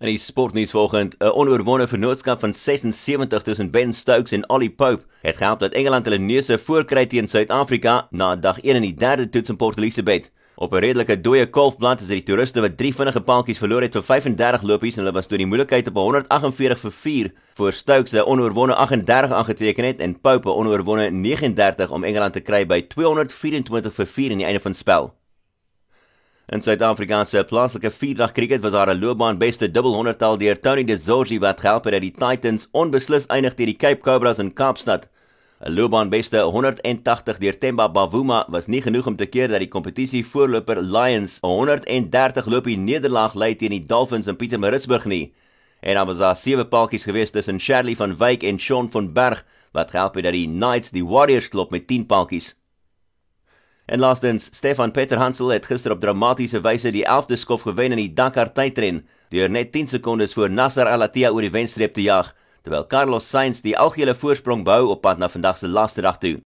In die sportnuus vanoggend, 'n onoorwonde vennootskap van 76 tussen Ben Stokes en Ollie Pope het gehelp dat Engeland hulle neuse voorkry teen Suid-Afrika na dag 1 in die derde toets in Port Elizabeth. Op 'n redelike dooie golfblad is dit die toeriste wat drie vinnige paaltjies verloor het vir 35 lopies en hulle was deur die moeilikheid op 148 vir 4 voor Stokes 'n onoorwonde 38 aangeteken het en Pope 'n onoorwonde 39 om Engeland te kry by 224 vir 4 aan die einde van spel. In Suid-Afrikaanse plaaslike vierdag kriket was daar 'n loopbaanbeste dubbel 100-tal deur Tony De Zorgi wat gehelp het dat die Titans onbeslis eindig teen die Cape Cobras in Kaapstad. 'n Loopbaanbeste 180 deur Themba Bavuma was nie genoeg om te keer dat die kompetisie voorloper Lions 'n 130 loopie nederlaag lei teen die Dolphins in Pietermaritzburg nie. En dan was daar sewe paaltjies geweest tussen Shirley van Wyk en Shaun van Berg wat gehelp het dat die Knights die Warriors klop met 10 paaltjies. En laastens, Stefan Peter Hansel het gister op dramatiese wyse die 11de skof gewen in die Dakar tydren deur net 10 sekondes voor Nasser Al-Attiyah oor die wenstreep te jag, terwyl Carlos Sainz die algehele voorsprong bou op pad na vandag se laaste dag toe.